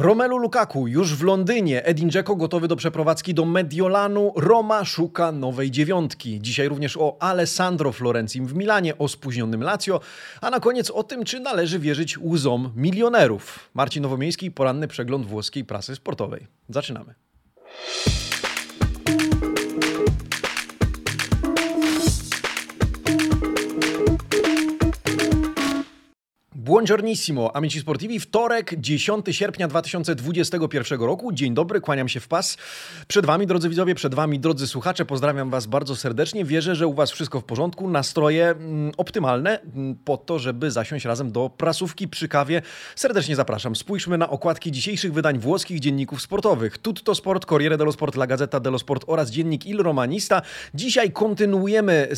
Romelu Lukaku już w Londynie, Edin Dzeko gotowy do przeprowadzki do Mediolanu, Roma szuka nowej dziewiątki. Dzisiaj również o Alessandro Florencim w Milanie, o spóźnionym Lazio, a na koniec o tym, czy należy wierzyć łzom milionerów. Marcin Nowomiejski, poranny przegląd włoskiej prasy sportowej. Zaczynamy. Buongiornissimo, amici sportivi. Wtorek, 10 sierpnia 2021 roku. Dzień dobry, kłaniam się w pas. Przed Wami, drodzy widzowie, przed Wami, drodzy słuchacze, pozdrawiam Was bardzo serdecznie. Wierzę, że u Was wszystko w porządku, nastroje mm, optymalne mm, po to, żeby zasiąść razem do prasówki przy kawie. Serdecznie zapraszam. Spójrzmy na okładki dzisiejszych wydań włoskich dzienników sportowych. Tutto Sport, Corriere dello Sport, La Gazzetta dello Sport oraz dziennik Il Romanista. Dzisiaj kontynuujemy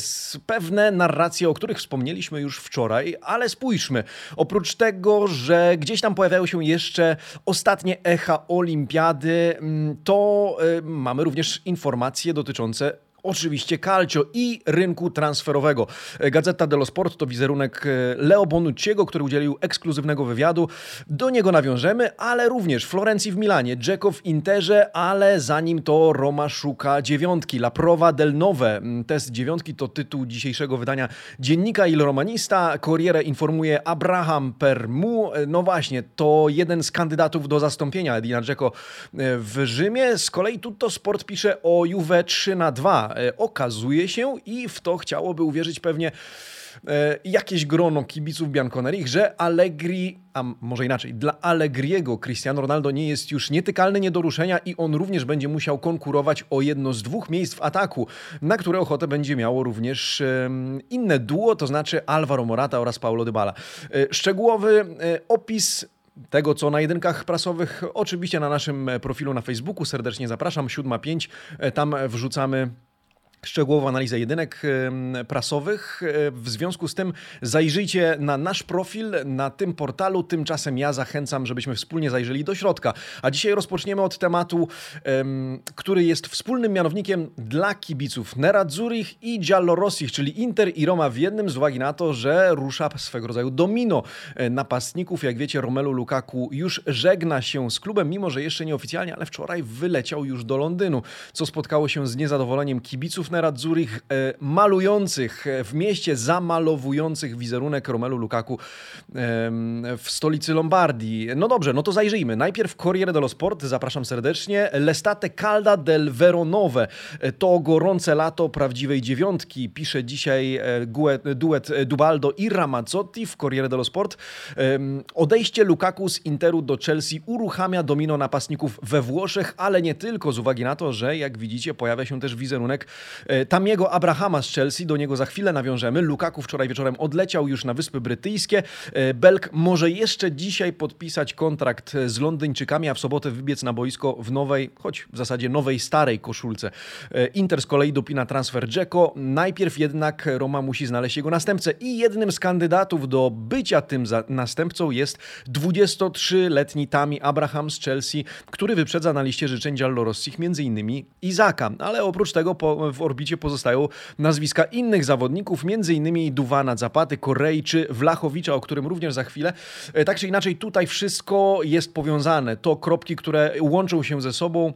pewne narracje, o których wspomnieliśmy już wczoraj, ale spójrzmy. Oprócz tego, że gdzieś tam pojawiają się jeszcze ostatnie echa olimpiady, mm, to y, mamy również informacje dotyczące Oczywiście Calcio i rynku transferowego. Gazeta dello Sport to wizerunek e, Leo Bonucciego, który udzielił ekskluzywnego wywiadu. Do niego nawiążemy, ale również Florencji w Milanie, Dzeko w Interze, ale zanim to Roma szuka dziewiątki. La Prova del Nove. Mm, test dziewiątki to tytuł dzisiejszego wydania dziennika Il Romanista. Corriere informuje Abraham Permu. E, no właśnie, to jeden z kandydatów do zastąpienia Edina Dzeko e, w Rzymie. Z kolei Tutto Sport pisze o Juve 3 na 2 E, okazuje się i w to chciałoby uwierzyć pewnie e, jakieś grono kibiców Bianconeri, że Allegri, a może inaczej, dla Allegriego Cristiano Ronaldo nie jest już nietykalny, nie do ruszenia i on również będzie musiał konkurować o jedno z dwóch miejsc w ataku, na które ochotę będzie miało również inne duo, to znaczy Alvaro Morata oraz Paulo Dybala. E, szczegółowy opis tego, co na jedynkach prasowych, oczywiście na naszym profilu na Facebooku. Serdecznie zapraszam, 7.5. Tam wrzucamy szczegółową analizę jedynek prasowych. E, w związku z tym zajrzyjcie na nasz profil na tym portalu. Tymczasem ja zachęcam, żebyśmy wspólnie zajrzeli do środka. A dzisiaj rozpoczniemy od tematu, który jest wspólnym mianownikiem dla kibiców Nerazzurich i Giallorossich, czyli Inter i Roma w jednym z uwagi na to, że rusza swego rodzaju domino e, napastników. Jak wiecie, Romelu Lukaku już żegna się z klubem, mimo że jeszcze nieoficjalnie, ale wczoraj wyleciał już do Londynu, co spotkało się z niezadowoleniem kibiców Nerazzurich e, malujących e, w mieście, zamalowujących wizerunek Romelu Lukaku w stolicy Lombardii. No dobrze, no to zajrzyjmy. Najpierw Corriere dello Sport, zapraszam serdecznie. L'estate calda del Veronove. E, to gorące lato prawdziwej dziewiątki. Pisze dzisiaj duet Dubaldo i Ramazzotti w Corriere dello Sport. Odejście Lukaku z Interu do Chelsea uruchamia domino napastników we Włoszech, ale nie tylko z uwagi na to, że jak widzicie pojawia się też wizerunek E, Tamiego Abrahama z Chelsea, do niego za chwilę nawiążemy. Lukaku wczoraj wieczorem odleciał już na Wyspy Brytyjskie. E, Belk może jeszcze dzisiaj podpisać kontrakt z Londyńczykami, a w sobotę wybiec na boisko w nowej, choć w zasadzie nowej, starej koszulce. E, Inter z kolei dopina transfer Dzeko. Najpierw jednak Roma musi znaleźć jego następcę i jednym z kandydatów do bycia tym następcą jest 23-letni Tami Abraham z Chelsea, który wyprzedza na liście życzeń Giallo Rossich m.in. Izaka. Ale oprócz tego po, w orbicie pozostają nazwiska innych zawodników, m.in. Duwana, Zapaty, Korei czy Wlachowicza, o którym również za chwilę. E, tak czy inaczej, tutaj wszystko jest powiązane. To kropki, które łączą się ze sobą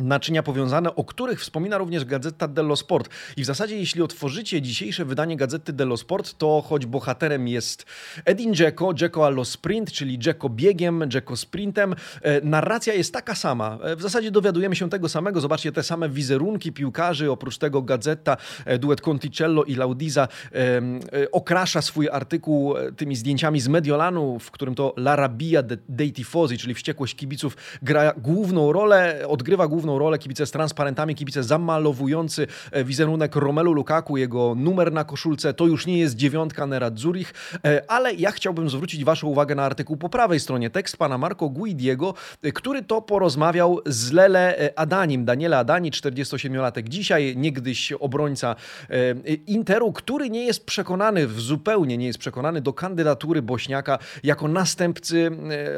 naczynia powiązane, o których wspomina również Gazeta dello Sport. I w zasadzie, jeśli otworzycie dzisiejsze wydanie Gazety dello Sport, to choć bohaterem jest Edin Dzeko, Dzeko allo sprint, czyli Dzeko biegiem, Dzeko sprintem, e, narracja jest taka sama. E, w zasadzie dowiadujemy się tego samego. Zobaczcie te same wizerunki piłkarzy. Oprócz tego Gazeta, e, duet Conticello i Laudiza okrasza swój artykuł tymi zdjęciami z Mediolanu, w którym to La Rabbia dei Tifosi, czyli wściekłość kibiców, gra główną rolę, odgrywa główną główną rolę, kibice z transparentami, kibice zamalowujący e, wizerunek Romelu Lukaku, jego numer na koszulce, to już nie jest dziewiątka Nera Zurich, e, ale ja chciałbym zwrócić Waszą uwagę na artykuł po prawej stronie, tekst pana Marco Guidiego, e, który to porozmawiał z Lele Adanim, Daniele Adani, 47-latek dzisiaj, niegdyś obrońca Interu, który nie jest przekonany, zupełnie nie jest przekonany do kandydatury Bośniaka jako następcy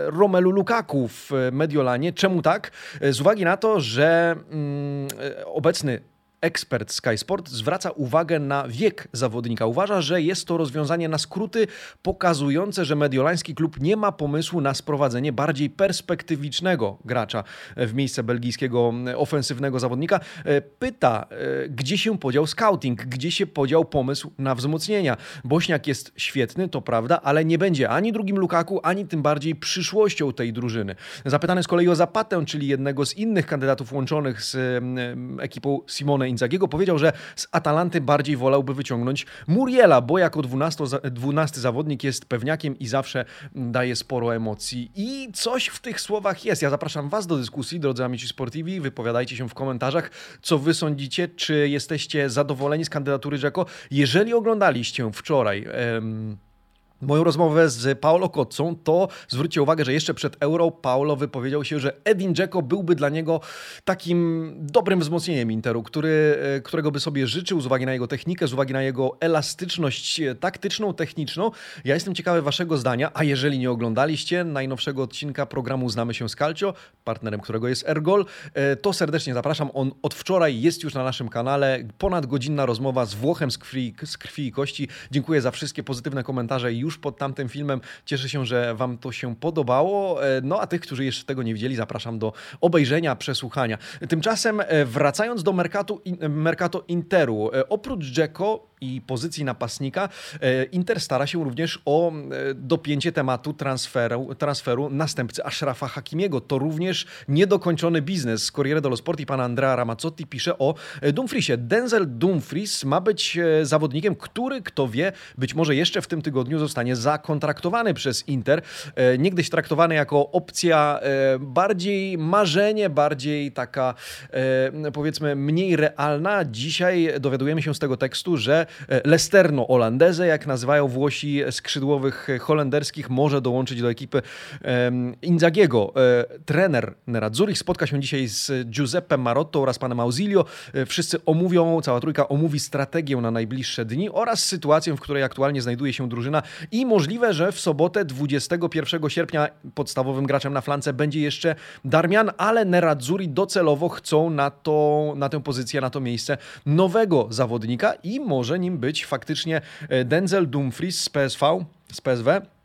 Romelu Lukaku w Mediolanie. Czemu tak? Z uwagi na to, że mm, obecny ekspert Sky Sport zwraca uwagę na wiek zawodnika. Uważa, że jest to rozwiązanie na skróty pokazujące, że mediolański klub nie ma pomysłu na sprowadzenie bardziej perspektywicznego gracza w miejsce belgijskiego ofensywnego zawodnika. Pyta, gdzie się podział scouting, gdzie się podział pomysł na wzmocnienia. Bośniak jest świetny, to prawda, ale nie będzie ani drugim Lukaku, ani tym bardziej przyszłością tej drużyny. Zapytany z kolei o Zapatę, czyli jednego z innych kandydatów łączonych z ekipą Simone Inzagiego, powiedział, że z Atalanty bardziej wolałby wyciągnąć Muriela, bo jako 12, 12 zawodnik jest pewniakiem i zawsze daje sporo emocji. I coś w tych słowach jest. Ja zapraszam Was do dyskusji, drodzy amici sportivi. Wypowiadajcie się w komentarzach, co Wy sądzicie, czy jesteście zadowoleni z kandydatury Rzeko. Jeżeli oglądaliście wczoraj... Em, moją rozmowę z Paolo Koccą, to zwróćcie uwagę, że jeszcze przed Euro Paolo wypowiedział się, że Edin Dzeko byłby dla niego takim dobrym wzmocnieniem Interu, który, e, którego by sobie życzył z uwagi na jego technikę, z uwagi na jego elastyczność e, taktyczną, techniczną. Ja jestem ciekawy waszego zdania, a jeżeli nie oglądaliście najnowszego odcinka programu Znamy się z Calcio, partnerem którego jest Ergol, e, to serdecznie zapraszam. On od wczoraj jest już na naszym kanale. Ponad godzinna rozmowa z Włochem z krwi, z krwi i kości. Dziękuję za wszystkie pozytywne komentarze i już już pod tamtym filmem. Cieszę się, że Wam to się podobało. E, no a tych, którzy jeszcze tego nie widzieli, zapraszam do obejrzenia, przesłuchania. Tymczasem e, wracając do Mercato, Mercato Interu, e, oprócz Dzeko i pozycji napastnika, Inter stara się również o dopięcie tematu transferu, transferu następcy Ashrafa Hakimiego. To również niedokończony biznes. Z Corriere dello Sport i pan Andrea Ramazzotti pisze o Dumfriesie. Denzel Dumfries ma być zawodnikiem, który, kto wie, być może jeszcze w tym tygodniu zostanie zostanie zakontraktowany przez Inter. E, niegdyś traktowany jako opcja e, bardziej marzenie, bardziej taka e, powiedzmy mniej realna. Dzisiaj dowiadujemy się z tego tekstu, że Lesterno Olandeze, jak nazywają Włosi skrzydłowych holenderskich, może dołączyć do ekipy Inzagiego. Trener Nerazzurich spotka się dzisiaj z Giuseppe Marotto oraz panem Ausilio. Wszyscy omówią, cała trójka omówi strategię na najbliższe dni oraz sytuację, w której aktualnie znajduje się drużyna i możliwe, że w sobotę 21 sierpnia podstawowym graczem na flance będzie jeszcze Darmian, ale Nerazzurri docelowo chcą na, to, na tę pozycję, na to miejsce nowego zawodnika i może nim być faktycznie e, Denzel Dumfries z PSV, z.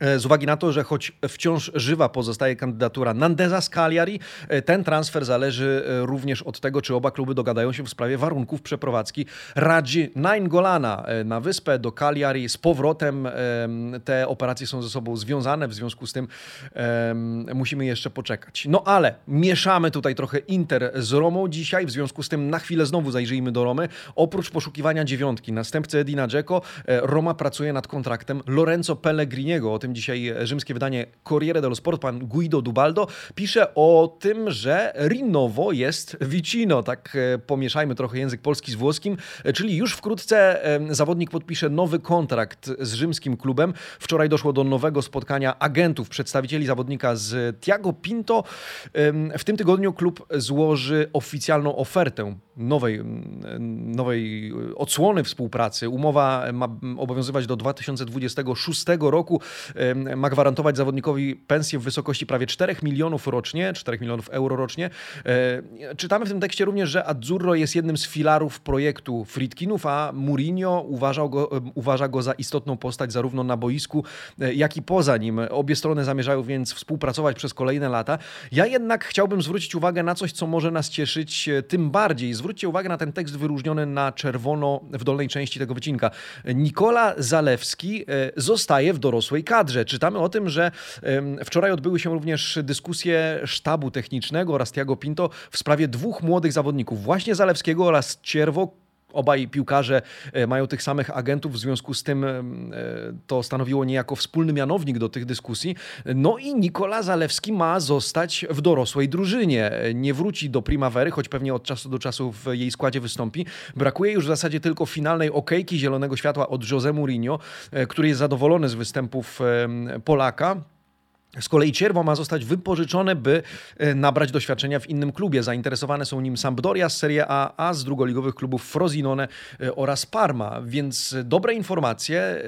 E, z uwagi na to, że choć wciąż żywa pozostaje kandydatura Nandeza z Cagliari, e, ten transfer zależy e, również od tego, czy oba kluby dogadają się w sprawie warunków przeprowadzki Radzi Naingolana na wyspę do Cagliari. Z powrotem te operacje są ze sobą związane, w związku z tym musimy jeszcze poczekać. No ale mieszamy tutaj trochę Inter z Romą dzisiaj, w związku z tym na chwilę znowu zajrzyjmy do Romy. Oprócz poszukiwania dziewiątki, następcy Edina Dzeko, Roma pracuje nad kontraktem Lorenzo Pellegriniego. O tym tym dzisiaj rzymskie wydanie Corriere dello Sport, pan Guido Dubaldo, pisze o tym, że Rinowo jest Vicino. Tak e, pomieszajmy trochę język polski z włoskim, e, czyli już wkrótce e, zawodnik podpisze nowy kontrakt z rzymskim klubem. Wczoraj doszło do nowego spotkania agentów, przedstawicieli zawodnika z Tiago Pinto. W tym tygodniu klub złoży oficjalną ofertę nowej, nowej odsłony współpracy. Umowa ma obowiązywać do 2026 roku ma gwarantować zawodnikowi pensję w wysokości prawie 4 milionów rocznie, 4 milionów euro rocznie. E, czytamy w tym tekście również, że Azzurro jest jednym z filarów projektu Fritkinów, a Mourinho uważał go, uważa go za istotną postać zarówno na boisku, e, jak i poza nim. Obie strony zamierzają więc współpracować przez kolejne lata. Ja jednak chciałbym zwrócić uwagę na coś, co może nas cieszyć e, tym bardziej. Zwróćcie uwagę na ten tekst wyróżniony na czerwono w dolnej części tego wycinka. Nikola Zalewski zostaje w dorosłej kadrze kadrze. Czytamy o tym, że wczoraj odbyły się również dyskusje sztabu technicznego oraz Tiago Pinto w sprawie dwóch młodych zawodników, właśnie Zalewskiego oraz Cierwo, Obaj piłkarze e, mają tych samych agentów, w związku z tym e, to stanowiło niejako wspólny mianownik do tych dyskusji. No i Nikola Zalewski ma zostać w dorosłej drużynie. Nie wróci do Primavery, choć pewnie od czasu do czasu w jej składzie wystąpi. Brakuje już w zasadzie tylko finalnej okejki zielonego światła od Jose Mourinho, e, który jest zadowolony z występów Polaka. Z kolei Cierwo ma zostać wypożyczone, by e, nabrać doświadczenia w innym klubie. Zainteresowane są nim Sampdoria z Serie A, a z drugoligowych klubów Frosinone e, oraz Parma. Więc dobre informacje,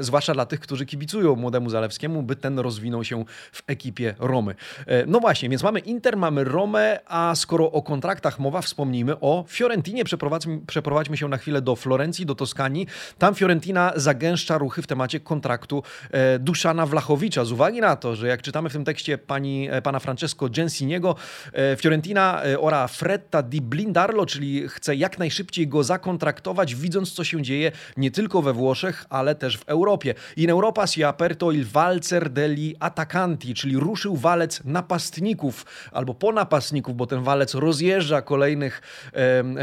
zwłaszcza dla tych, którzy kibicują młodemu Zalewskiemu, by ten rozwinął się w ekipie Romy. E, no właśnie, więc mamy Inter, mamy Romę, a skoro o kontraktach mowa, wspomnijmy o Fiorentinie. Przeprowadźmy, przeprowadźmy się na chwilę do Florencji, do Toskanii. Tam Fiorentina zagęszcza ruchy w temacie kontraktu Duszana Wlachowicza. Z uwagi na to, to, że jak czytamy w tym tekście pani, e, pana Francesco Gensiniego, e, Fiorentina e, ora Fretta di Blindarlo, czyli chce jak najszybciej go zakontraktować, widząc co się dzieje nie tylko we Włoszech, ale też w Europie. In Europa si aperto il valzer degli attaccanti, czyli ruszył walec napastników albo po napastników, bo ten walec rozjeżdża kolejnych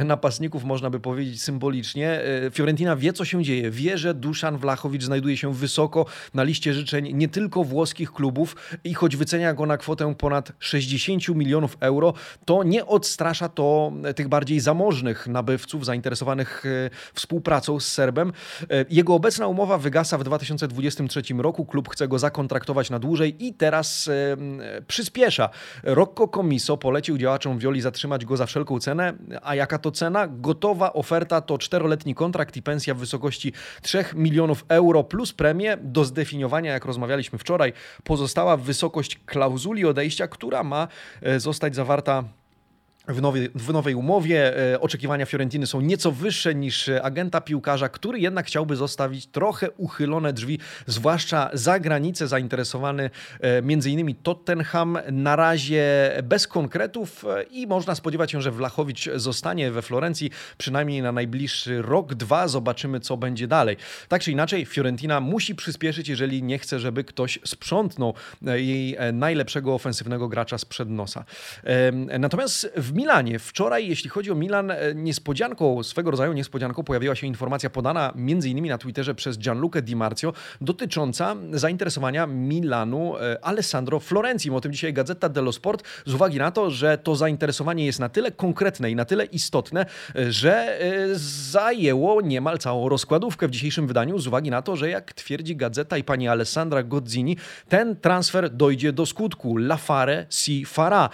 napastników, można by powiedzieć symbolicznie. Fiorentina wie co się dzieje, wie, że Duszan Wlachowicz znajduje się wysoko na liście życzeń nie tylko włoskich klubów, klubów i choć wycenia go na kwotę ponad 60 milionów euro, to nie odstrasza to tych bardziej zamożnych nabywców zainteresowanych e, współpracą z Serbem. E, jego obecna umowa wygasa w 2023 roku. Klub chce go zakontraktować na dłużej i teraz e, przyspiesza. Rocco Comiso polecił działaczom Violi zatrzymać go za wszelką cenę. A jaka to cena? Gotowa oferta to czteroletni kontrakt i pensja w wysokości 3 milionów euro plus premię do zdefiniowania, jak rozmawialiśmy wczoraj, pozostałych pozostała wysokość klauzuli odejścia, która ma e, zostać zawarta w nowej, w nowej umowie. E, oczekiwania Fiorentiny są nieco wyższe niż agenta piłkarza, który jednak chciałby zostawić trochę uchylone drzwi, zwłaszcza za granicę zainteresowany e, m.in. Tottenham. Na razie bez konkretów e, i można spodziewać się, że Wlachowicz zostanie we Florencji przynajmniej na najbliższy rok, dwa. Zobaczymy, co będzie dalej. Tak czy inaczej, Fiorentina musi przyspieszyć, jeżeli nie chce, żeby ktoś sprzątnął jej najlepszego ofensywnego gracza sprzed nosa. Natomiast w w Milanie. Wczoraj, jeśli chodzi o Milan, e, niespodzianką, swego rodzaju niespodzianką pojawiła się informacja podana m.in. na Twitterze przez Gianluca Di Marzio dotycząca zainteresowania Milanu e, Alessandro Florenzi. O tym dzisiaj Gazeta dello Sport z uwagi na to, że to zainteresowanie jest na tyle konkretne i na tyle istotne, e, że zajęło niemal całą rozkładówkę w dzisiejszym wydaniu z uwagi na to, że jak twierdzi gazeta i pani Alessandra Gozzini, ten transfer dojdzie do skutku. La fare si farà.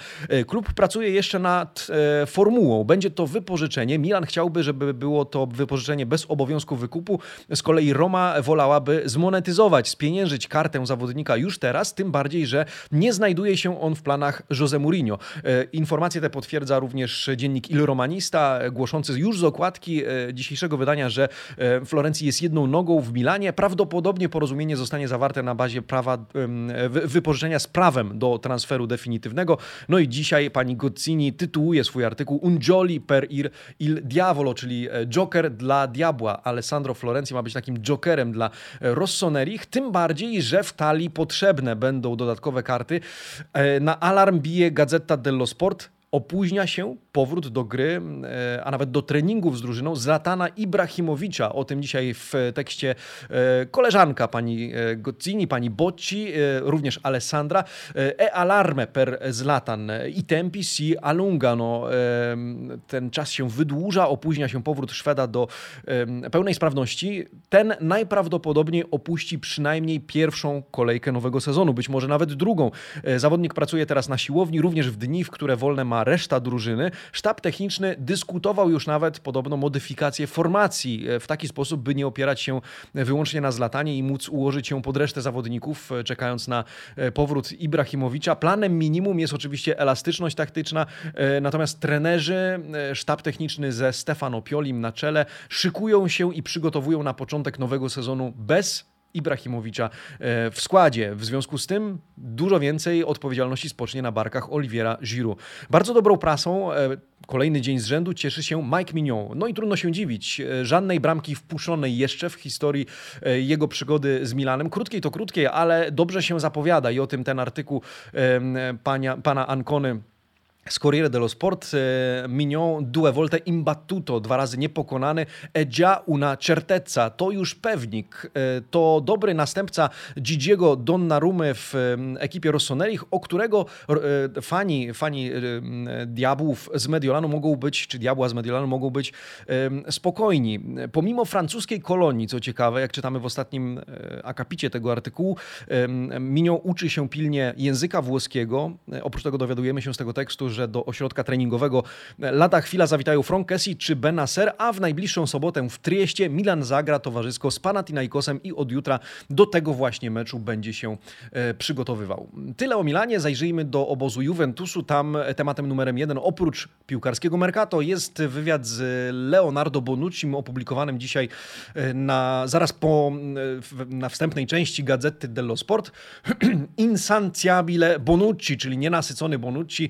Klub pracuje jeszcze nad nad e, formułą. Będzie to wypożyczenie. Milan chciałby, żeby było to wypożyczenie bez obowiązku wykupu. Z kolei Roma wolałaby zmonetyzować, spieniężyć kartę zawodnika już teraz, tym bardziej, że nie znajduje się on w planach Jose Mourinho. E, informacje te potwierdza również dziennik Il Romanista, głoszący już z okładki e, dzisiejszego wydania, że Florencji jest jedną nogą w Milanie. Prawdopodobnie porozumienie zostanie zawarte na bazie prawa wypożyczenia z prawem do transferu definitywnego. No i dzisiaj pani Gozzini tytuł tytułuje swój artykuł Unjoli per ir il diavolo, czyli e, Joker dla diabła. Alessandro Florenzi ma być takim Jokerem dla e, Rossonerich, tym bardziej, że w talii potrzebne będą dodatkowe karty. E, na alarm bije Gazeta dello Sport opóźnia się powrót do gry, e, a nawet do treningów z drużyną Zlatana Ibrahimowicza. O tym dzisiaj w tekście e, koleżanka pani e, Gozzini, pani Bocci, również Alessandra. E alarme per Zlatan i tempi si allungano. Ten czas się wydłuża, opóźnia się powrót Szweda do pełnej sprawności. Ten najprawdopodobniej opuści przynajmniej pierwszą kolejkę nowego sezonu, być może nawet drugą. Zawodnik pracuje teraz na siłowni, również w dni, w które wolne ma reszta drużyny. Sztab techniczny dyskutował już nawet podobno modyfikację formacji e, w taki sposób, by nie opierać się wyłącznie na zlatanie i móc ułożyć się pod resztę zawodników, e, czekając na e, powrót Ibrahimowicza. Planem minimum jest oczywiście elastyczność taktyczna, natomiast trenerzy, sztab techniczny ze Stefano Piolim na czele szykują się i przygotowują na początek nowego sezonu bez Ibrahimowicza e, w składzie. W związku z tym dużo więcej odpowiedzialności spocznie na barkach Oliviera Giroud. Bardzo dobrą prasą e, kolejny dzień z rzędu cieszy się Mike Mignon. No i trudno się dziwić. E, żadnej bramki wpuszczonej jeszcze w historii jego przygody z Milanem. Krótkiej to krótkiej, ale dobrze się zapowiada i o tym ten artykuł pana, pana Ancony z Corriere dello Sport e, Mignon due volte imbattuto, dwa razy niepokonany, e già una certezza, to już pewnik. E, to dobry następca Gigiego Donnarumy w ekipie Rossoneri, o którego fani, fani diabłów z Mediolanu mogą być, czy diabła z Mediolanu mogą być spokojni. Pomimo francuskiej kolonii, co ciekawe, jak czytamy w ostatnim akapicie tego artykułu, Mignon uczy się pilnie języka włoskiego. Oprócz tego dowiadujemy się z tego tekstu, że że do ośrodka treningowego lada chwila zawitają Kessi czy Benacer, a w najbliższą sobotę w Trieście Milan zagra towarzysko z Panathinaikosem i od jutra do tego właśnie meczu będzie się e, przygotowywał. Tyle o Milanie, zajrzyjmy do obozu Juventusu. Tam tematem numerem jeden, oprócz piłkarskiego Mercato, jest wywiad z Leonardo Bonucci, opublikowanym dzisiaj e, na, zaraz po e, na wstępnej części Gazety dello Sport. Insanciabile Bonucci, czyli nienasycony Bonucci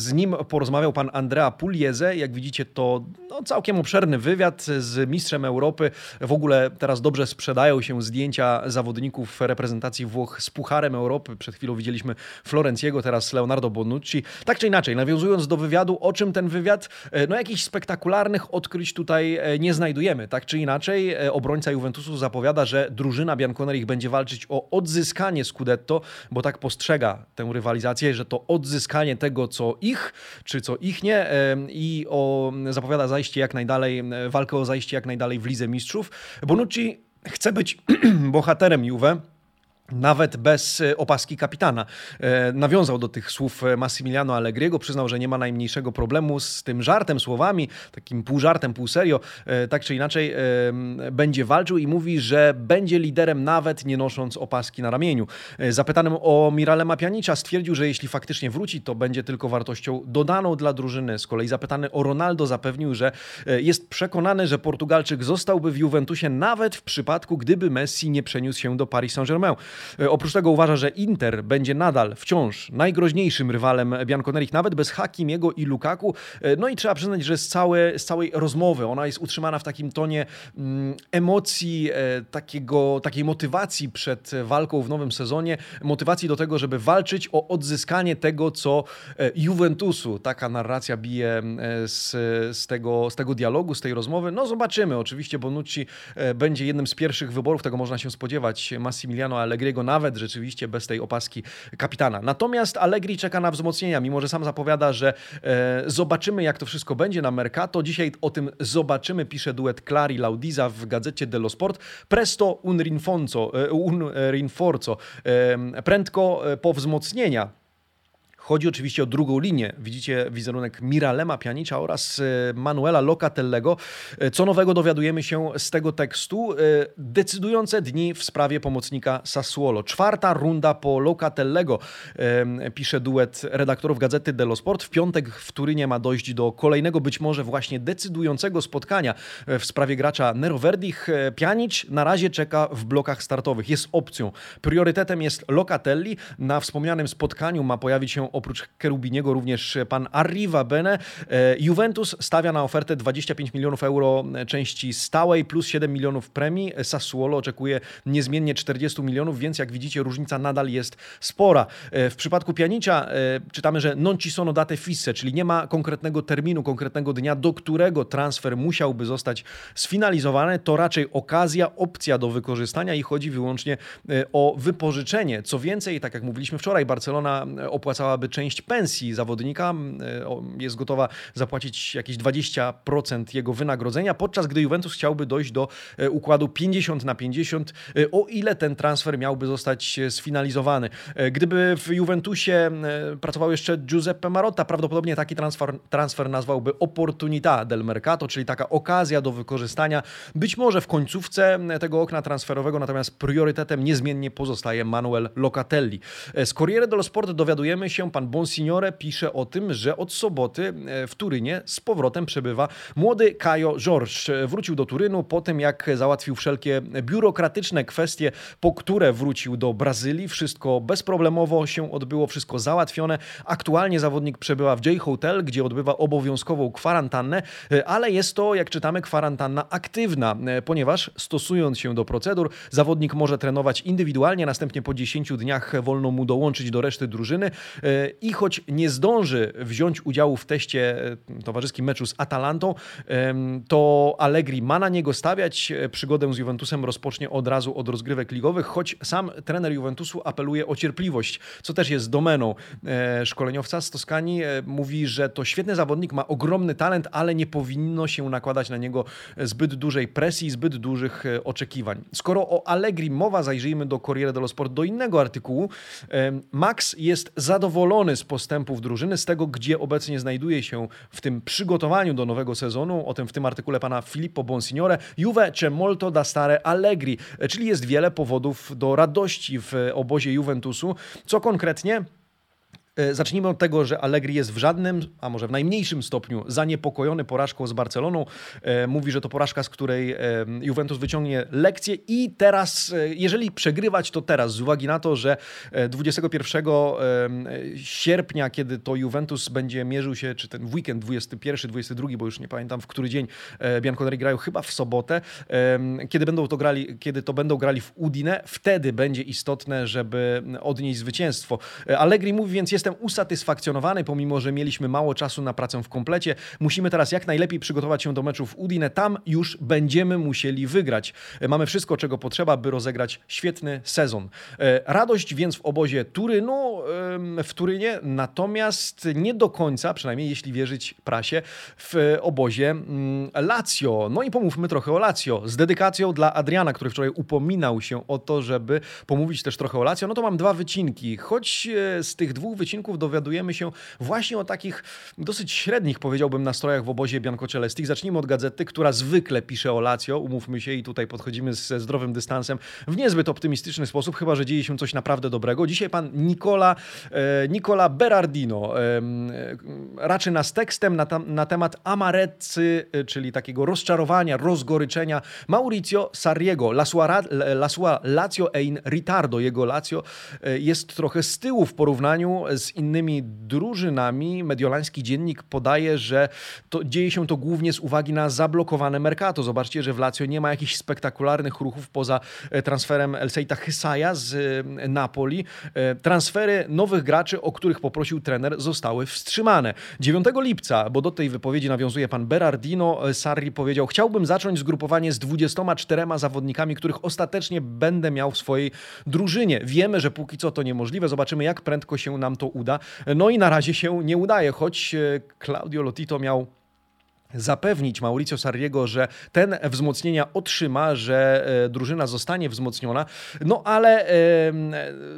z nim porozmawiał pan Andrea Pugliese. Jak widzicie, to no, całkiem obszerny wywiad z mistrzem Europy. W ogóle teraz dobrze sprzedają się zdjęcia zawodników reprezentacji Włoch z Pucharem Europy. Przed chwilą widzieliśmy Florenciego, teraz Leonardo Bonucci. Tak czy inaczej, nawiązując do wywiadu, o czym ten wywiad? E, no jakichś spektakularnych odkryć tutaj e, nie znajdujemy. Tak czy inaczej, e, obrońca Juventusu zapowiada, że drużyna Bianconerich będzie walczyć o odzyskanie Scudetto, bo tak postrzega tę rywalizację, że to odzyskanie tego, co ich, czy co ich nie i o, zapowiada zajście jak najdalej, walkę o zajście jak najdalej w Lidze Mistrzów. Bonucci chce być bohaterem Juve nawet bez e, opaski kapitana. E, nawiązał do tych słów Massimiliano Allegriego, przyznał, że nie ma najmniejszego problemu z tym żartem, słowami, takim pół żartem, pół serio, e, tak czy inaczej będzie walczył i mówi, że będzie liderem nawet nie nosząc opaski na ramieniu. Zapytanym o Miralema Pjanicza stwierdził, że jeśli faktycznie wróci, to będzie tylko wartością dodaną dla drużyny. Z kolei zapytany o Ronaldo zapewnił, że jest przekonany, że Portugalczyk zostałby w Juventusie nawet w przypadku, gdyby Messi nie przeniósł się do Paris Saint-Germain. E, oprócz tego uważa, że Inter będzie nadal wciąż najgroźniejszym rywalem Bianconerich, nawet bez Hakimiego i Lukaku. E, no i trzeba przyznać, że z, całe, z całej rozmowy ona jest utrzymana w takim tonie mm, emocji, e, takiego, takiej motywacji przed walką w nowym sezonie, motywacji do tego, żeby walczyć o odzyskanie tego, co Juventusu. Taka narracja bije z, z, tego, z tego dialogu, z tej rozmowy. No zobaczymy. Oczywiście Bonucci będzie jednym z pierwszych wyborów, tego można się spodziewać. Massimiliano Allegri Allegriego, nawet rzeczywiście bez tej opaski kapitana. Natomiast Allegri czeka na wzmocnienia, mimo że sam zapowiada, że e, zobaczymy, jak to wszystko będzie na Mercato. Dzisiaj o tym zobaczymy, pisze duet Clari Laudiza w gazecie dello Sport. Presto un rinforzo, e, un rinforzo. E, prędko po wzmocnienia Chodzi oczywiście o drugą linię. Widzicie wizerunek Miralema Pianicza oraz e, Manuela Locatellego. E, co nowego dowiadujemy się z tego tekstu? E, decydujące dni w sprawie pomocnika Sassuolo. Czwarta runda po Locatellego, pisze duet redaktorów Gazety dello Sport. W piątek w Turynie ma dojść do kolejnego, być może właśnie decydującego spotkania w sprawie gracza Nero Verdich. Pianic na razie czeka w blokach startowych. Jest opcją. Priorytetem jest Locatelli. Na wspomnianym spotkaniu ma pojawić się oprócz Kerubiniego również pan Arriva Bene. E, Juventus stawia na ofertę 25 milionów euro części stałej plus 7 milionów premii. Sassuolo oczekuje niezmiennie 40 milionów, więc jak widzicie różnica nadal jest spora. E, w przypadku Pianicza e, czytamy, że non ci sono date fisse, czyli nie ma konkretnego terminu, konkretnego dnia, do którego transfer musiałby zostać sfinalizowany. To raczej okazja, opcja do wykorzystania i chodzi wyłącznie o wypożyczenie. Co więcej, tak jak mówiliśmy wczoraj, Barcelona opłacałaby część pensji zawodnika, e, jest gotowa zapłacić jakieś 20% jego wynagrodzenia, podczas gdy Juventus chciałby dojść do e, układu 50 na 50, e, o ile ten transfer miałby zostać sfinalizowany. Gdyby w Juventusie pracował jeszcze Giuseppe Marotta, prawdopodobnie taki transfer, transfer nazwałby Opportunità del Mercato, czyli taka okazja do wykorzystania, być może w końcówce tego okna transferowego, natomiast priorytetem niezmiennie pozostaje Manuel Locatelli. Z Corriere dello Sport dowiadujemy się, pan Bonsignore pisze o tym, że od soboty e, w Turynie z powrotem przebywa młody Kajo George. Wrócił do Turynu po tym, jak załatwił wszelkie biurokratyczne kwestie, po które wrócił do Brazylii. Wszystko bezproblemowo się odbyło, wszystko załatwione. Aktualnie zawodnik przebywa w J Hotel, gdzie odbywa obowiązkową kwarantannę, e, ale jest to, jak czytamy, kwarantanna aktywna, e, ponieważ stosując się do procedur, zawodnik może trenować indywidualnie, następnie po 10 dniach wolno mu dołączyć do reszty drużyny. I choć nie zdąży wziąć udziału w teście towarzyskim meczu z Atalantą, to Allegri ma na niego stawiać. Przygodę z Juventusem rozpocznie od razu od rozgrywek ligowych, choć sam trener Juventusu apeluje o cierpliwość, co też jest domeną szkoleniowca z Toskanii. Mówi, że to świetny zawodnik, ma ogromny talent, ale nie powinno się nakładać na niego zbyt dużej presji, zbyt dużych oczekiwań. Skoro o Allegri mowa, zajrzyjmy do Corriere dello Sport, do innego artykułu. Max jest zadowolony z postępów drużyny, z tego, gdzie obecnie znajduje się w tym przygotowaniu do nowego sezonu. O tym w tym artykule pana Filippo Bonsignore. Juve c'è molto da stare Allegri, czyli jest wiele powodów do radości w obozie Juventusu. Co konkretnie? E, zacznijmy od tego, że Allegri jest w żadnym, a może w najmniejszym stopniu zaniepokojony porażką z Barceloną. E, mówi, że to porażka, z której e, Juventus wyciągnie lekcję i teraz, jeżeli przegrywać, to teraz, z uwagi na to, że 21 sierpnia, kiedy to Juventus będzie mierzył się, czy ten weekend 21, 22, bo już nie pamiętam w który dzień Bianconeri grają, chyba w sobotę, kiedy będą to grali, kiedy to będą grali w Udine, wtedy będzie istotne, żeby odnieść zwycięstwo. Allegri mówi więc, jestem usatysfakcjonowany, pomimo że mieliśmy mało czasu na pracę w komplecie. Musimy teraz jak najlepiej przygotować się do meczu w Udine. Tam już będziemy musieli wygrać. Mamy wszystko, czego potrzeba, by rozegrać świetny sezon. E, radość więc w obozie Turynu, w Turynie, natomiast nie do końca, przynajmniej jeśli wierzyć prasie, w obozie mm, Lazio. No i pomówmy trochę o Lazio. Z dedykacją dla Adriana, który wczoraj upominał się o to, żeby pomówić też trochę o Lazio, no to mam dwa wycinki. Choć e, z tych dwóch wycinków dowiadujemy się właśnie o takich dosyć średnich, powiedziałbym, nastrojach w obozie Bianco Celestich. Zacznijmy od gazety, która zwykle pisze o Lazio, umówmy się i tutaj podchodzimy ze zdrowym dystansem w niezbyt optymistyczny sposób, chyba, że dzieje się coś naprawdę dobrego. Dzisiaj pan Nicola, e, Nicola Berardino e, raczy nas tekstem na, na temat amarecy, e, czyli takiego rozczarowania, rozgoryczenia Mauricio Sarriego. La sua, la sua Lazio e in ritardo. Jego Lazio e, jest trochę z tyłu w porównaniu z innymi drużynami. Mediolański dziennik podaje, że to, dzieje się to głównie z uwagi na zablokowane Mercato. Zobaczcie, że w Lazio nie ma jakichś spektakularnych ruchów poza e, transferem Elseita Hysaja z e, Napoli. E, transfery nowych graczy, o których poprosił trener, zostały wstrzymane. 9 lipca, bo do tej wypowiedzi nawiązuje pan Berardino, Sarri powiedział: Chciałbym zacząć zgrupowanie z 24 zawodnikami, których ostatecznie będę miał w swojej drużynie. Wiemy, że póki co to niemożliwe. Zobaczymy, jak prędko się nam to uda. No i na razie się nie udaje, choć e, Claudio Lotito miał zapewnić Mauricio Sarriego, że ten wzmocnienia otrzyma, że e, drużyna zostanie wzmocniona. No ale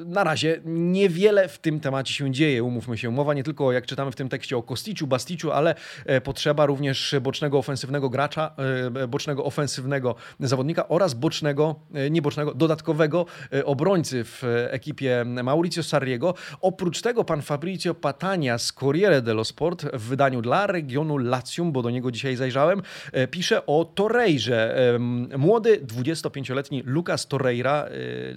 na razie niewiele w tym temacie się dzieje, umówmy się. Mowa nie tylko, jak czytamy w tym tekście, o Kosticiu, Basticiu, ale e, potrzeba również bocznego ofensywnego gracza, e, bocznego ofensywnego zawodnika oraz bocznego, nie bocznego, dodatkowego obrońcy w ekipie Mauricio Sarriego. Oprócz tego pan Fabrizio Patania z Corriere dello Sport w wydaniu dla regionu Latium, bo do niego niego dzisiaj zajrzałem, e, pisze o Torreirze. Młody, 25-letni Lucas Torreira, e,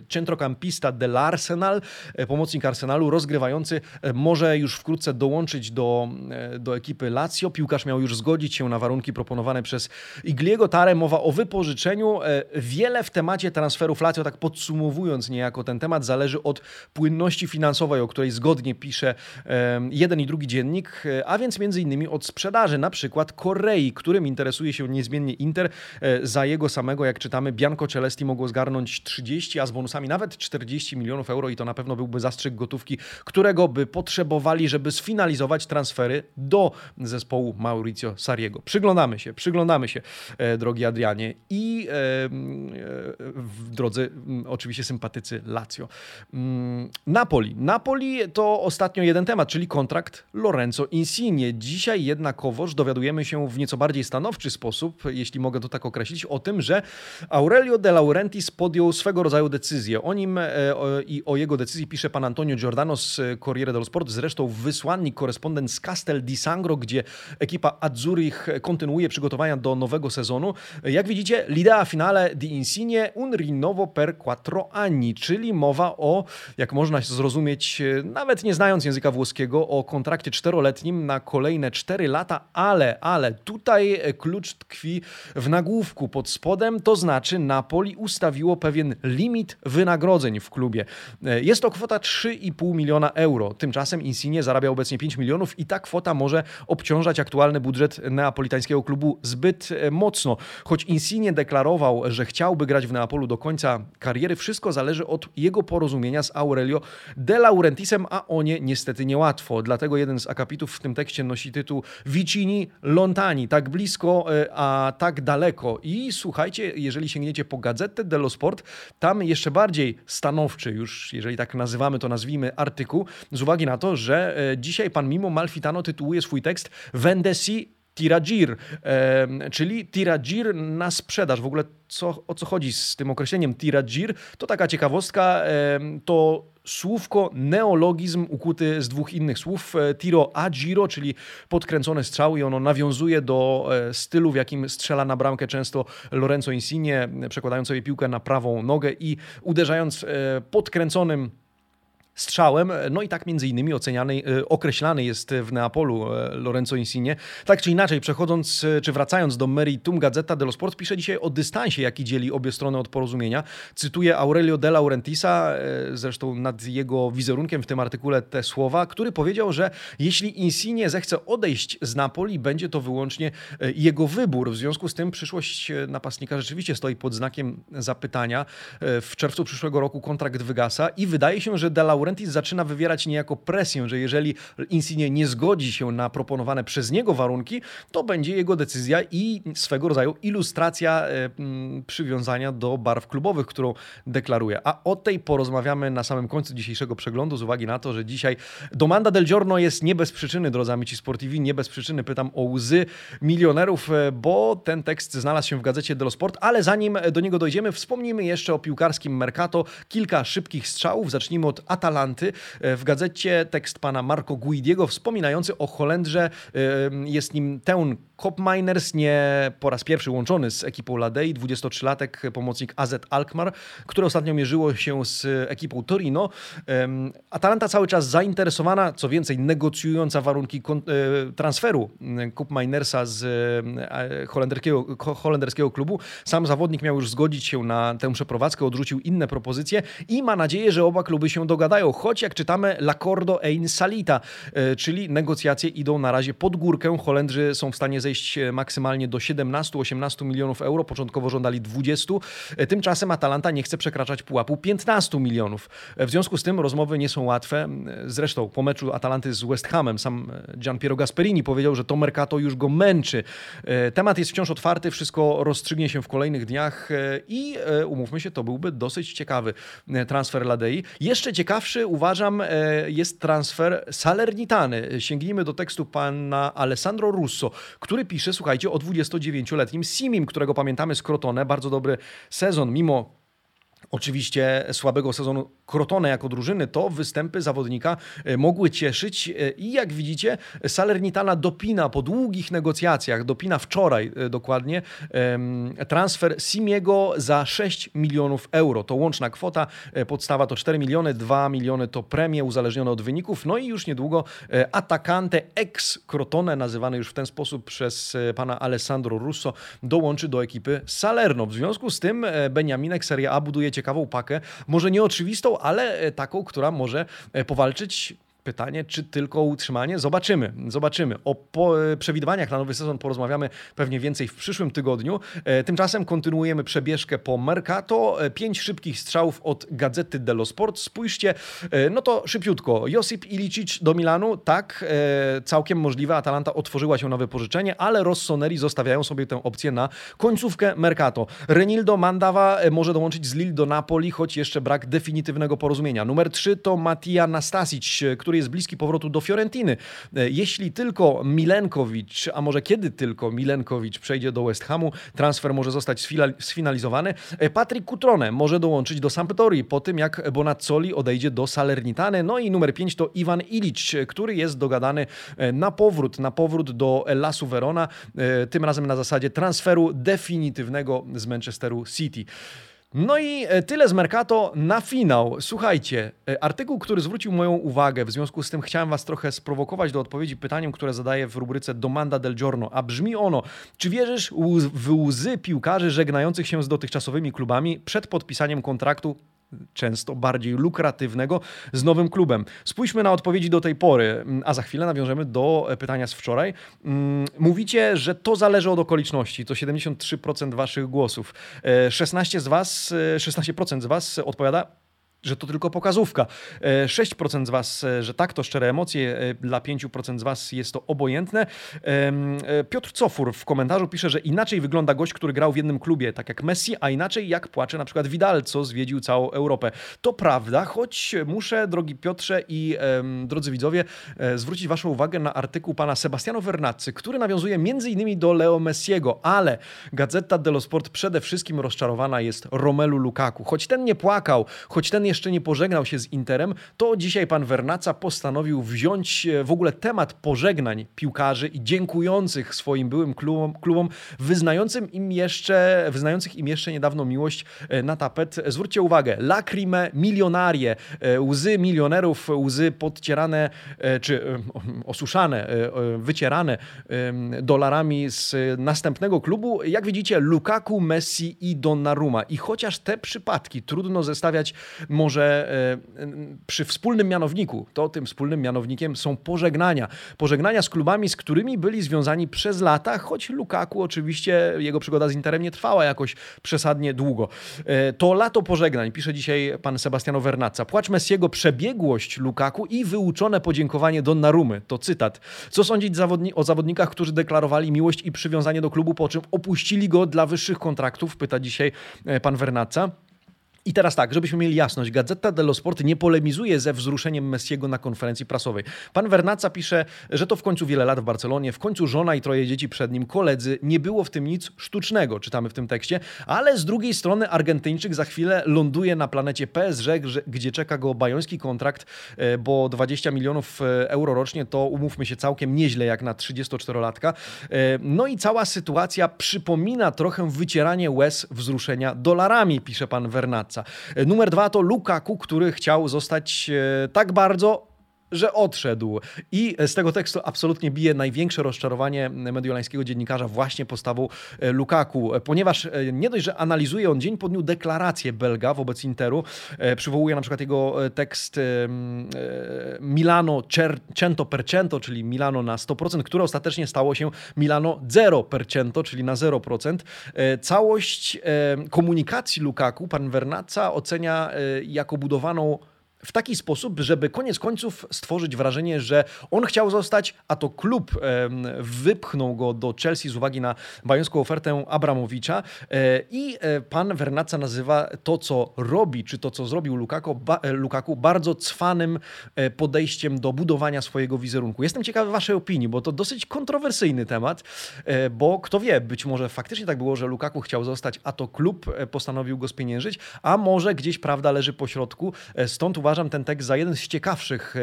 centrocampista del Arsenal, e, pomocnik Arsenalu, rozgrywający, może już wkrótce dołączyć do, do ekipy Lazio. Piłkarz miał już zgodzić się na warunki proponowane przez Igliego Tare. Mowa o wypożyczeniu. Wiele w temacie transferów Lazio, tak podsumowując niejako ten temat, zależy od płynności finansowej, o której zgodnie pisze jeden i drugi dziennik, a więc między innymi od sprzedaży, na przykład Korei, którym interesuje się niezmiennie Inter. E, za jego samego, jak czytamy, Bianco Celesti mogło zgarnąć 30, a z bonusami nawet 40 milionów euro i to na pewno byłby zastrzyk gotówki, którego by potrzebowali, żeby sfinalizować transfery do zespołu Mauricio Sariego. Przyglądamy się, przyglądamy się, e, drogi Adrianie i e, drodzy oczywiście sympatycy Lazio. Mm, Napoli. Napoli to ostatnio jeden temat, czyli kontrakt Lorenzo Insigne. Dzisiaj jednakowoż dowiadujemy się w nieco bardziej stanowczy sposób, jeśli mogę to tak określić, o tym, że Aurelio De Laurentiis podjął swego rodzaju decyzję. O nim e, i o jego decyzji pisze pan Antonio Giordano z Corriere dello Sport, zresztą wysłannik, korespondent z Castel di Sangro, gdzie ekipa Azzurich kontynuuje przygotowania do nowego sezonu. Jak widzicie, l'idea finale di Insigne un rinnovo per quattro anni, czyli mowa o, jak można zrozumieć, nawet nie znając języka włoskiego, o kontrakcie czteroletnim na kolejne cztery lata, ale, ale tutaj klucz tkwi w nagłówku pod spodem, to znaczy Napoli ustawiło pewien limit wynagrodzeń w klubie. Jest to kwota 3,5 miliona euro. Tymczasem Insigne zarabia obecnie 5 milionów i ta kwota może obciążać aktualny budżet neapolitańskiego klubu zbyt mocno. Choć Insigne deklarował, że chciałby grać w Neapolu do końca kariery, wszystko zależy od jego porozumienia z Aurelio De Laurentisem, a o nie niestety niełatwo. Dlatego jeden z akapitów w tym tekście nosi tytuł Vicini Lontani, tak blisko, e, a tak daleko. I słuchajcie, jeżeli sięgniecie po Gazetę dello Sport, tam jeszcze bardziej stanowczy, już jeżeli tak nazywamy to, nazwijmy artykuł, z uwagi na to, że e, dzisiaj pan Mimo Malfitano tytułuje swój tekst Vendesi Tiragir, czyli tiragir na sprzedaż. W ogóle co, o co chodzi z tym określeniem tiragir? To taka ciekawostka, to słówko neologizm ukuty z dwóch innych słów. E, tiro a giro, czyli podkręcone strzały i ono nawiązuje do e, stylu, w jakim strzela na bramkę często Lorenzo Insigne, przekładając sobie piłkę na prawą nogę i uderzając e, podkręconym strzałem. No i tak między innymi oceniany, e, określany jest w Neapolu e, Lorenzo Insigne. Tak czy inaczej, przechodząc e, czy wracając do meritum, Gazeta dello Sport pisze dzisiaj o dystansie, jaki dzieli obie strony od porozumienia. Cytuję Aurelio De Laurentisa, zresztą nad jego wizerunkiem w tym artykule te słowa, który powiedział, że jeśli Insigne zechce odejść z Napoli, będzie to wyłącznie jego wybór. W związku z tym przyszłość napastnika rzeczywiście stoi pod znakiem zapytania. W czerwcu przyszłego roku kontrakt wygasa i wydaje się, że De Laurentiis Laurentis zaczyna wywierać niejako presję, że jeżeli Insigne nie zgodzi się na proponowane przez niego warunki, to będzie jego decyzja i swego rodzaju ilustracja e, przywiązania do barw klubowych, którą deklaruje. A o tej porozmawiamy na samym końcu dzisiejszego przeglądu, z uwagi na to, że dzisiaj Domanda del Giorno jest nie bez przyczyny, drodzy amici sportivi, nie bez przyczyny pytam o łzy milionerów, e, bo ten tekst znalazł się w gazecie dello Sport, ale zanim do niego dojdziemy, wspomnijmy jeszcze o piłkarskim Mercato. Kilka szybkich strzałów. Zacznijmy od Atalanta Atalanty. E, w gazecie tekst pana Marco Guidiego wspominający o Holendrze. E, jest nim Teun Kopminers, nie po raz pierwszy łączony z ekipą Ladei, 23-latek, pomocnik AZ Alkmaar, który ostatnio mierzyło się z ekipą Torino. Atalanta cały czas zainteresowana, co więcej, negocjująca warunki e, transferu Kopminersa z holenderskiego, holenderskiego klubu. Sam zawodnik miał już zgodzić się na tę przeprowadzkę, odrzucił inne propozycje i ma nadzieję, że oba kluby się dogadają choć jak czytamy L'accordo ein salita, e, czyli negocjacje idą na razie pod górkę. Holendrzy są w stanie zejść e, maksymalnie do 17-18 milionów euro, początkowo żądali 20. E, tymczasem Atalanta nie chce przekraczać pułapu 15 milionów. W związku z tym rozmowy nie są łatwe. Zresztą po meczu Atalanty z West Hamem sam Gian Piero Gasperini powiedział, że to Mercato już go męczy. Temat jest wciąż otwarty, wszystko rozstrzygnie się w kolejnych dniach i umówmy się, to byłby dosyć ciekawy transfer Ladei. Jeszcze ciekawszy uważam, e, jest transfer Salernitany. Sięgnijmy do tekstu pana Alessandro Russo, który pisze, słuchajcie, o 29-letnim Simim, którego pamiętamy z Crotone. Bardzo dobry sezon, mimo oczywiście słabego sezonu Crotone jako drużyny, to występy zawodnika e, mogły cieszyć e, i jak widzicie Salernitana dopina po długich negocjacjach, dopina wczoraj e, dokładnie transfer Simiego za 6 milionów euro. To łączna kwota, podstawa to 4 miliony, 2 miliony to premie uzależnione od wyników, no i już niedługo atakante ex Crotone, nazywany już w ten sposób przez pana Alessandro Russo, dołączy do ekipy Salerno. W związku z tym Beniaminek Serie A buduje ciekawą pakę, może nie oczywistą, ale e, taką, która może e, powalczyć Pytanie, czy tylko utrzymanie? Zobaczymy, zobaczymy. O e, przewidywaniach na nowy sezon porozmawiamy pewnie więcej w przyszłym tygodniu. Tymczasem kontynuujemy przebieżkę po Mercato. Pięć szybkich strzałów od Gazety dello Sport. Spójrzcie, no to szybciutko. Josip Ilicic do Milanu, tak, całkiem możliwe. Atalanta otworzyła się na wypożyczenie, ale Rossoneri zostawiają sobie tę opcję na końcówkę Mercato. Renildo Mandawa może dołączyć z Lille do Napoli, choć jeszcze brak definitywnego porozumienia. Numer 3 to Matija Nastasic, który który jest bliski powrotu do Fiorentiny. E, jeśli tylko Milenkowicz, a może kiedy tylko Milenkowicz przejdzie do West Hamu, transfer może zostać sfinalizowany. E, Patryk Kutrone może dołączyć do Sampdorii po tym, jak Bonazzoli odejdzie do Salernitany. No i numer 5 to Iwan Ilic, który jest dogadany e, na powrót, na powrót do Lasu Verona, tym razem na zasadzie transferu definitywnego z Manchesteru City. No i e, tyle z Mercato na finał. Słuchajcie, e, artykuł, który zwrócił moją uwagę, w związku z tym chciałem was trochę sprowokować do odpowiedzi pytaniem, które zadaję w rubryce Domanda del Giorno, a brzmi ono, czy wierzysz w łzy piłkarzy żegnających się z dotychczasowymi klubami przed podpisaniem kontraktu często bardziej lukratywnego z nowym klubem. Spójrzmy na odpowiedzi do tej pory, a za chwilę nawiążemy do pytania z wczoraj. Mm, mówicie, że to zależy od okoliczności. To 73% waszych głosów. 16 e, z was, 16% e, z was odpowiada że to tylko pokazówka. 6% e, z Was, e, że tak, to szczere emocje, e, dla 5% z Was jest to obojętne. Piotr Cofur w komentarzu pisze, że inaczej wygląda gość, który grał w jednym klubie, tak jak Messi, a inaczej jak płacze na przykład Vidal, co zwiedził całą Europę. To prawda, choć muszę, drogi Piotrze i drodzy widzowie, zwrócić Waszą uwagę na artykuł pana Sebastiano Vernazzi, który nawiązuje m.in. do Leo Messiego, ale Gazeta dello Sport przede wszystkim rozczarowana jest Romelu Lukaku. Choć ten nie płakał, choć ten jeszcze nie pożegnał się z Interem, to dzisiaj pan Vernaca postanowił wziąć e, w ogóle temat pożegnań piłkarzy i dziękujących swoim byłym klubom, klubom wyznającym im jeszcze, wyznających im jeszcze niedawno miłość e, na tapet. Zwróćcie uwagę, lacrime milionarie, e, łzy milionerów, łzy podcierane czy osuszane, wycierane dolarami z następnego klubu. Jak widzicie, Lukaku, Messi i Donnarumma. I chociaż te przypadki trudno zestawiać może e, przy wspólnym mianowniku, to tym wspólnym mianownikiem są pożegnania. Pożegnania z klubami, z którymi byli związani przez lata, choć Lukaku oczywiście, jego przygoda z Interem nie trwała jakoś przesadnie długo. E, to lato pożegnań, pisze dzisiaj pan Sebastiano Vernazza. Płacz Messiego przebiegłość Lukaku i wyuczone podziękowanie Donnarumy. To cytat. Co sądzić zawodni o zawodnikach, którzy deklarowali miłość i przywiązanie do klubu, po czym opuścili go dla wyższych kontraktów? Pyta dzisiaj e, pan Vernazza. I teraz tak, żebyśmy mieli jasność, Gazeta dello Sport nie polemizuje ze wzruszeniem Messiego na konferencji prasowej. Pan Vernaca pisze, że to w końcu wiele lat w Barcelonie, w końcu żona i troje dzieci przed nim, koledzy, nie było w tym nic sztucznego, czytamy w tym tekście, ale z drugiej strony Argentyńczyk za chwilę ląduje na planecie PSG, gdzie czeka go bajoński kontrakt, e, bo 20 milionów e, euro rocznie to umówmy się całkiem nieźle jak na 34-latka. E, no i cała sytuacja przypomina trochę wycieranie łez wzruszenia dolarami, pisze pan Vernaca. Numer dwa to Lukaku, który chciał zostać e, tak bardzo że odszedł. I z tego tekstu absolutnie bije największe rozczarowanie mediolańskiego dziennikarza właśnie postawą e, Lukaku, ponieważ e, nie dość, że analizuje on dzień po dniu deklarację Belga wobec Interu, przywołuje na przykład jego tekst Milano cento per cento, czyli Milano na 100%, które ostatecznie stało się Milano zero per cento, czyli na 0%. Całość komunikacji Lukaku pan Vernazza ocenia jako budowaną w taki sposób, żeby koniec końców stworzyć wrażenie, że on chciał zostać, a to klub wypchnął go do Chelsea z uwagi na bajońską ofertę Abramowicza e, i e, pan Vernaca nazywa to, co robi, czy to, co zrobił Lukaku, e, Lukaku bardzo cwanym podejściem do budowania swojego wizerunku. Jestem ciekawy waszej opinii, bo to dosyć kontrowersyjny temat, bo kto wie, być może faktycznie tak było, że Lukaku chciał zostać, a to klub postanowił go spieniężyć, a może gdzieś prawda leży po środku, stąd uważam, uważam ten tekst za jeden z ciekawszych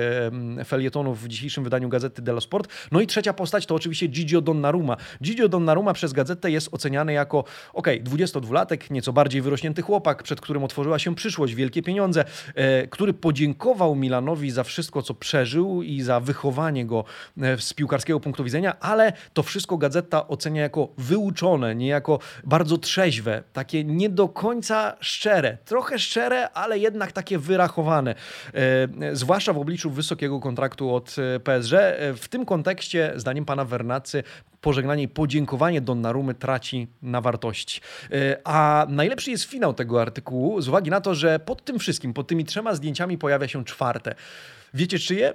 felietonów w dzisiejszym wydaniu Gazety dello Sport. No i trzecia postać to oczywiście Gigio Donnarumma. Gigio Donnarumma przez Gazetę jest oceniany jako, ok, 22-latek, nieco bardziej wyrośnięty chłopak, przed którym otworzyła się przyszłość, wielkie pieniądze, e, który podziękował Milanowi za wszystko, co przeżył i za wychowanie go e, z piłkarskiego punktu widzenia, ale to wszystko Gazeta ocenia jako wyuczone, niejako bardzo trzeźwe, takie nie do końca szczere, trochę szczere, ale jednak takie wyrachowane. E, zwłaszcza w obliczu wysokiego kontraktu od e, PSG. E, w tym kontekście, zdaniem pana Wernacy, pożegnanie i podziękowanie Donnarumy traci na wartości. A najlepszy jest finał tego artykułu z uwagi na to, że pod tym wszystkim, pod tymi trzema zdjęciami pojawia się czwarte. Wiecie czyje?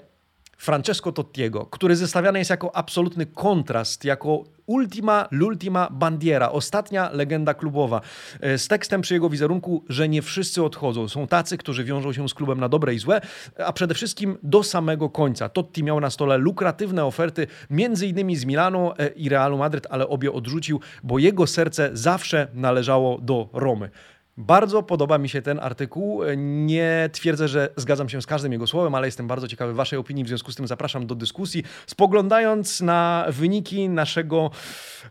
Francesco Tottiego, który zestawiany jest jako absolutny kontrast, jako ultima l'ultima bandiera, ostatnia legenda klubowa. E, z tekstem przy jego wizerunku, że nie wszyscy odchodzą. Są tacy, którzy wiążą się z klubem na dobre i złe, a przede wszystkim do samego końca. Totti miał na stole lukratywne oferty, między innymi z Milanu e, i Realu Madryt, ale obie odrzucił, bo jego serce zawsze należało do Romy. Bardzo podoba mi się ten artykuł. Nie twierdzę, że zgadzam się z każdym jego słowem, ale jestem bardzo ciekawy Waszej opinii. W związku z tym zapraszam do dyskusji. Spoglądając na wyniki naszego,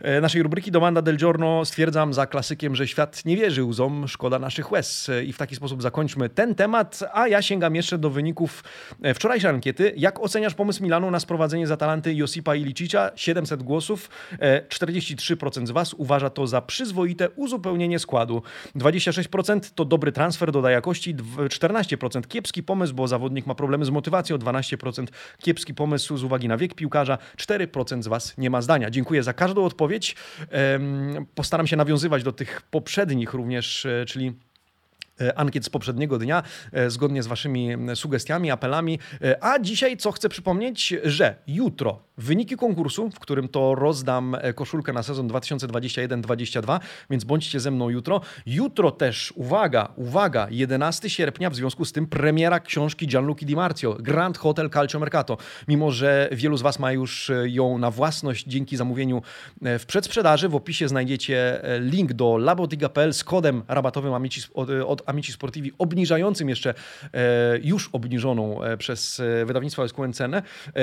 e, naszej rubryki Domanda del Giorno, stwierdzam za klasykiem, że świat nie wierzy łzom, szkoda naszych łez. I w taki sposób zakończmy ten temat. A ja sięgam jeszcze do wyników e, wczorajszej ankiety. Jak oceniasz pomysł Milanu na sprowadzenie za talenty Josipa i Licicza? 700 głosów. 43% e, z Was uważa to za przyzwoite uzupełnienie składu. 26 26% to dobry transfer, doda jakości, 14% kiepski pomysł, bo zawodnik ma problemy z motywacją, 12% kiepski pomysł z uwagi na wiek piłkarza, 4% z Was nie ma zdania. Dziękuję za każdą odpowiedź. Postaram się nawiązywać do tych poprzednich również, e, czyli ankiet z poprzedniego dnia, e, zgodnie z Waszymi sugestiami, apelami. E, a dzisiaj, co chcę przypomnieć, że jutro wyniki konkursu, w którym to rozdam koszulkę na sezon 2021-2022, więc bądźcie ze mną jutro. Jutro też, uwaga, uwaga, 11 sierpnia, w związku z tym premiera książki Gianluca Di Marzio, Grand Hotel Calcio Mercato. Mimo, że wielu z Was ma już ją na własność dzięki zamówieniu w przedsprzedaży, w opisie znajdziecie link do labotiga.pl z kodem rabatowym Amici od Amici Sportivi, obniżającym jeszcze e, już obniżoną e, przez e, wydawnictwo SQN cenę,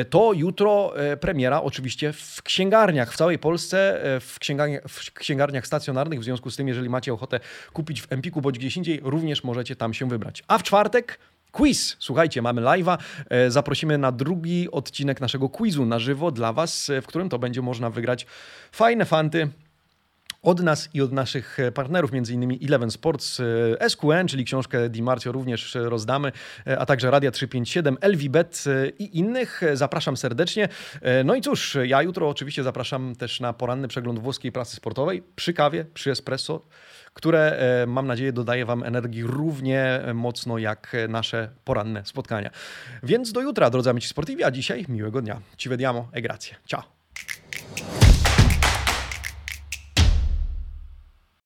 to jutro premiera oczywiście w księgarniach w całej Polsce, w księgarniach, w księgarniach stacjonarnych. W związku z tym, jeżeli macie ochotę kupić w Empiku bądź gdzieś indziej, również możecie tam się wybrać. A w czwartek quiz. Słuchajcie, mamy live'a. Zaprosimy na drugi odcinek naszego quizu na żywo dla Was, w którym to będzie można wygrać fajne fanty od nas i od naszych partnerów, między innymi Eleven Sports, e, SQN, czyli książkę Di Marcio również rozdamy, e, a także Radia 357, LVBet e, i innych. Zapraszam serdecznie. No i cóż, ja jutro oczywiście zapraszam też na poranny przegląd włoskiej prasy sportowej przy kawie, przy espresso, które mam nadzieję dodaje Wam energii równie mocno jak nasze poranne spotkania. Więc do jutra, drodzy amici sportivi, a dzisiaj miłego dnia. Ci vediamo e grazie. Ciao.